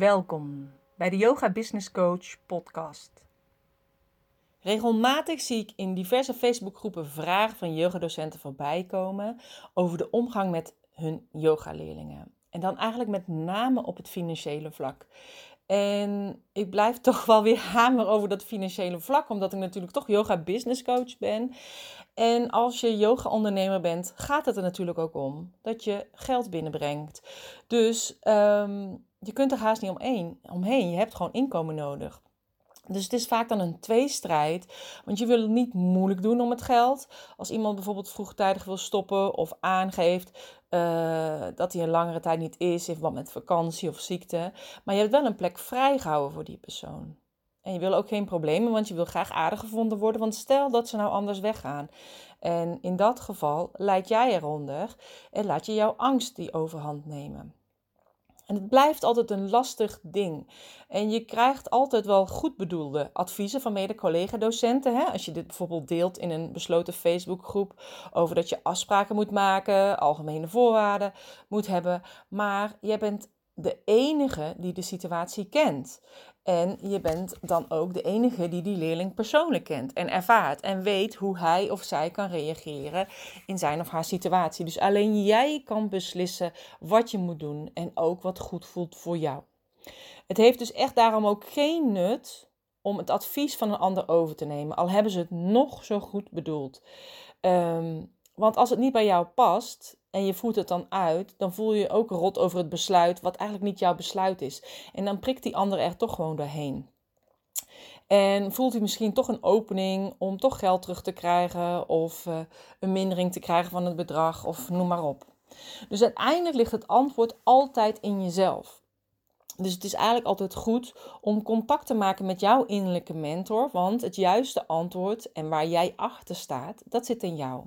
Welkom bij de Yoga Business Coach podcast. Regelmatig zie ik in diverse Facebookgroepen vragen van yogadocenten voorbij komen over de omgang met hun yogaleerlingen. En dan eigenlijk met name op het financiële vlak. En ik blijf toch wel weer hameren over dat financiële vlak, omdat ik natuurlijk toch yoga business coach ben. En als je yoga ondernemer bent, gaat het er natuurlijk ook om dat je geld binnenbrengt. Dus ehm, je kunt er haast niet omheen, omheen. Je hebt gewoon inkomen nodig. Dus het is vaak dan een tweestrijd. Want je wil het niet moeilijk doen om het geld. Als iemand bijvoorbeeld vroegtijdig wil stoppen of aangeeft uh, dat hij een langere tijd niet is, in verband met vakantie of ziekte. Maar je hebt wel een plek vrijgehouden voor die persoon. En je wil ook geen problemen, want je wil graag aardig gevonden worden. Want stel dat ze nou anders weggaan. En in dat geval leid jij eronder en laat je jouw angst die overhand nemen. En het blijft altijd een lastig ding. En je krijgt altijd wel goed bedoelde adviezen van mede-collega-docenten. Als je dit bijvoorbeeld deelt in een besloten Facebookgroep over dat je afspraken moet maken, algemene voorwaarden moet hebben. Maar jij bent de enige die de situatie kent. En je bent dan ook de enige die die leerling persoonlijk kent en ervaart en weet hoe hij of zij kan reageren in zijn of haar situatie. Dus alleen jij kan beslissen wat je moet doen en ook wat goed voelt voor jou. Het heeft dus echt daarom ook geen nut om het advies van een ander over te nemen, al hebben ze het nog zo goed bedoeld. Ehm, want als het niet bij jou past, en je voert het dan uit, dan voel je je ook rot over het besluit, wat eigenlijk niet jouw besluit is. En dan prikt die ander er toch gewoon doorheen. En voelt hij misschien toch een opening om toch geld terug te krijgen of uh, een mindering te krijgen van het bedrag of noem maar op. Dus uiteindelijk ligt het antwoord altijd in jezelf. Dus het is eigenlijk altijd goed om contact te maken met jouw innerlijke mentor, want het juiste antwoord en waar jij achter staat, dat zit in jou.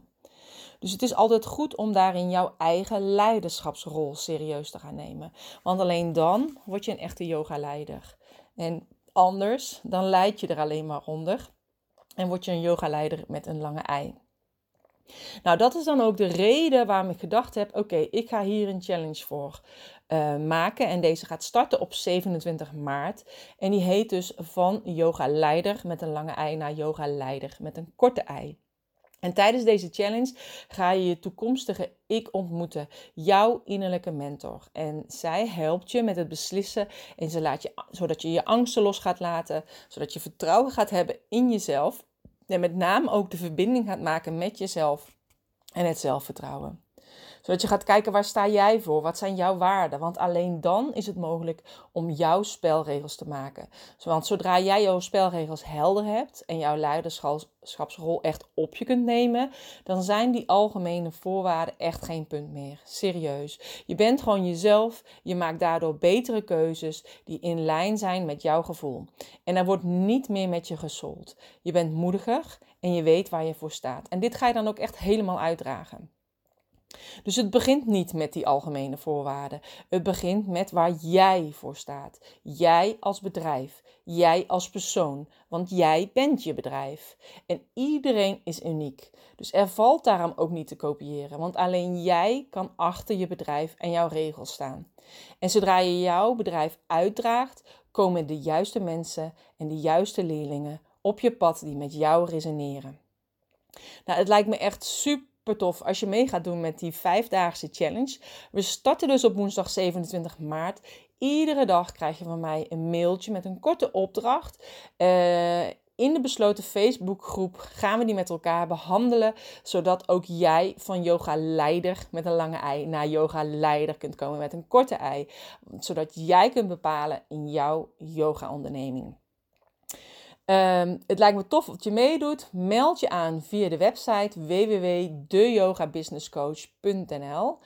Dus het is altijd goed om daarin jouw eigen leiderschapsrol serieus te gaan nemen. Want alleen dan word je een echte yogaleider. En anders, dan leid je er alleen maar onder. En word je een yogaleider met een lange ei. Nou, dat is dan ook de reden waarom ik gedacht heb: oké, ik ga hier een challenge voor uh, maken. En deze gaat starten op 27 maart. En die heet dus van yoga leider met een lange ei naar yoga leider met een korte ei. En tijdens deze challenge ga je je toekomstige ik ontmoeten, jouw innerlijke mentor. En zij helpt je met het beslissen en ze laat je, zodat je je angsten los gaat laten, zodat je vertrouwen gaat hebben in jezelf. En met name ook de verbinding gaat maken met jezelf en het zelfvertrouwen zodat je gaat kijken waar sta jij voor? Wat zijn jouw waarden? Want alleen dan is het mogelijk om jouw spelregels te maken. Want zodra jij jouw spelregels helder hebt en jouw leiderschapsrol echt op je kunt nemen, dan zijn die algemene voorwaarden echt geen punt meer. Serieus. Je bent gewoon jezelf. Je maakt daardoor betere keuzes die in lijn zijn met jouw gevoel. En er wordt niet meer met je gesold. Je bent moediger en je weet waar je voor staat. En dit ga je dan ook echt helemaal uitdragen. Dus het begint niet met die algemene voorwaarden. Het begint met waar jij voor staat. Jij als bedrijf. Jij als persoon. Want jij bent je bedrijf. En iedereen is uniek. Dus er valt daarom ook niet te kopiëren. Want alleen jij kan achter je bedrijf en jouw regels staan. En zodra je jouw bedrijf uitdraagt, komen de juiste mensen en de juiste leerlingen op je pad die met jou resoneren. Nou, het lijkt me echt super tof als je mee gaat doen met die vijfdaagse challenge. We starten dus op woensdag 27 maart. Iedere dag krijg je van mij een mailtje met een korte opdracht. Uh, in de besloten Facebookgroep gaan we die met elkaar behandelen, zodat ook jij van yoga leider met een lange ei naar yoga leider kunt komen met een korte ei, zodat jij kunt bepalen in jouw yoga onderneming. Um, het lijkt me tof dat je meedoet. Meld je aan via de website www.deyogabusinesscoach.nl.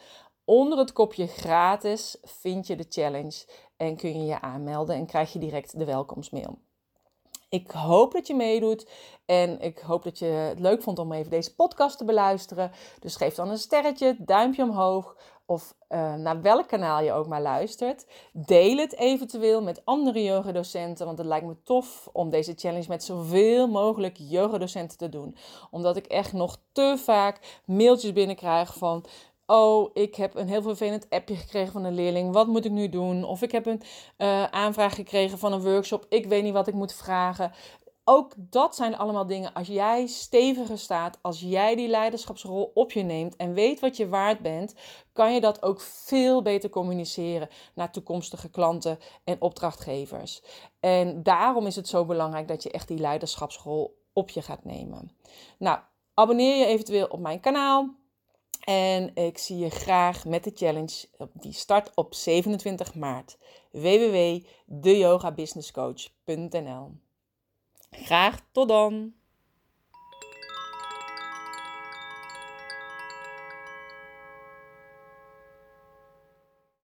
Onder het kopje gratis vind je de challenge en kun je je aanmelden en krijg je direct de welkomstmail. Ik hoop dat je meedoet en ik hoop dat je het leuk vond om even deze podcast te beluisteren. Dus geef dan een sterretje, duimpje omhoog of uh, naar welk kanaal je ook maar luistert. Deel het eventueel met andere yogadocenten, want het lijkt me tof om deze challenge met zoveel mogelijk yogadocenten te doen. Omdat ik echt nog te vaak mailtjes binnenkrijg van oh, ik heb een heel vervelend appje gekregen van een leerling. Wat moet ik nu doen? Of ik heb een uh, aanvraag gekregen van een workshop. Ik weet niet wat ik moet vragen. Ook dat zijn allemaal dingen. Als jij steviger staat, als jij die leiderschapsrol op je neemt en weet wat je waard bent, kan je dat ook veel beter communiceren naar toekomstige klanten en opdrachtgevers. En daarom is het zo belangrijk dat je echt die leiderschapsrol op je gaat nemen. Nou, abonneer je eventueel op mijn kanaal. En ik zie je graag met de challenge. Die start op 27 maart. www.deyogabusinesscoach.nl Graag tot dan!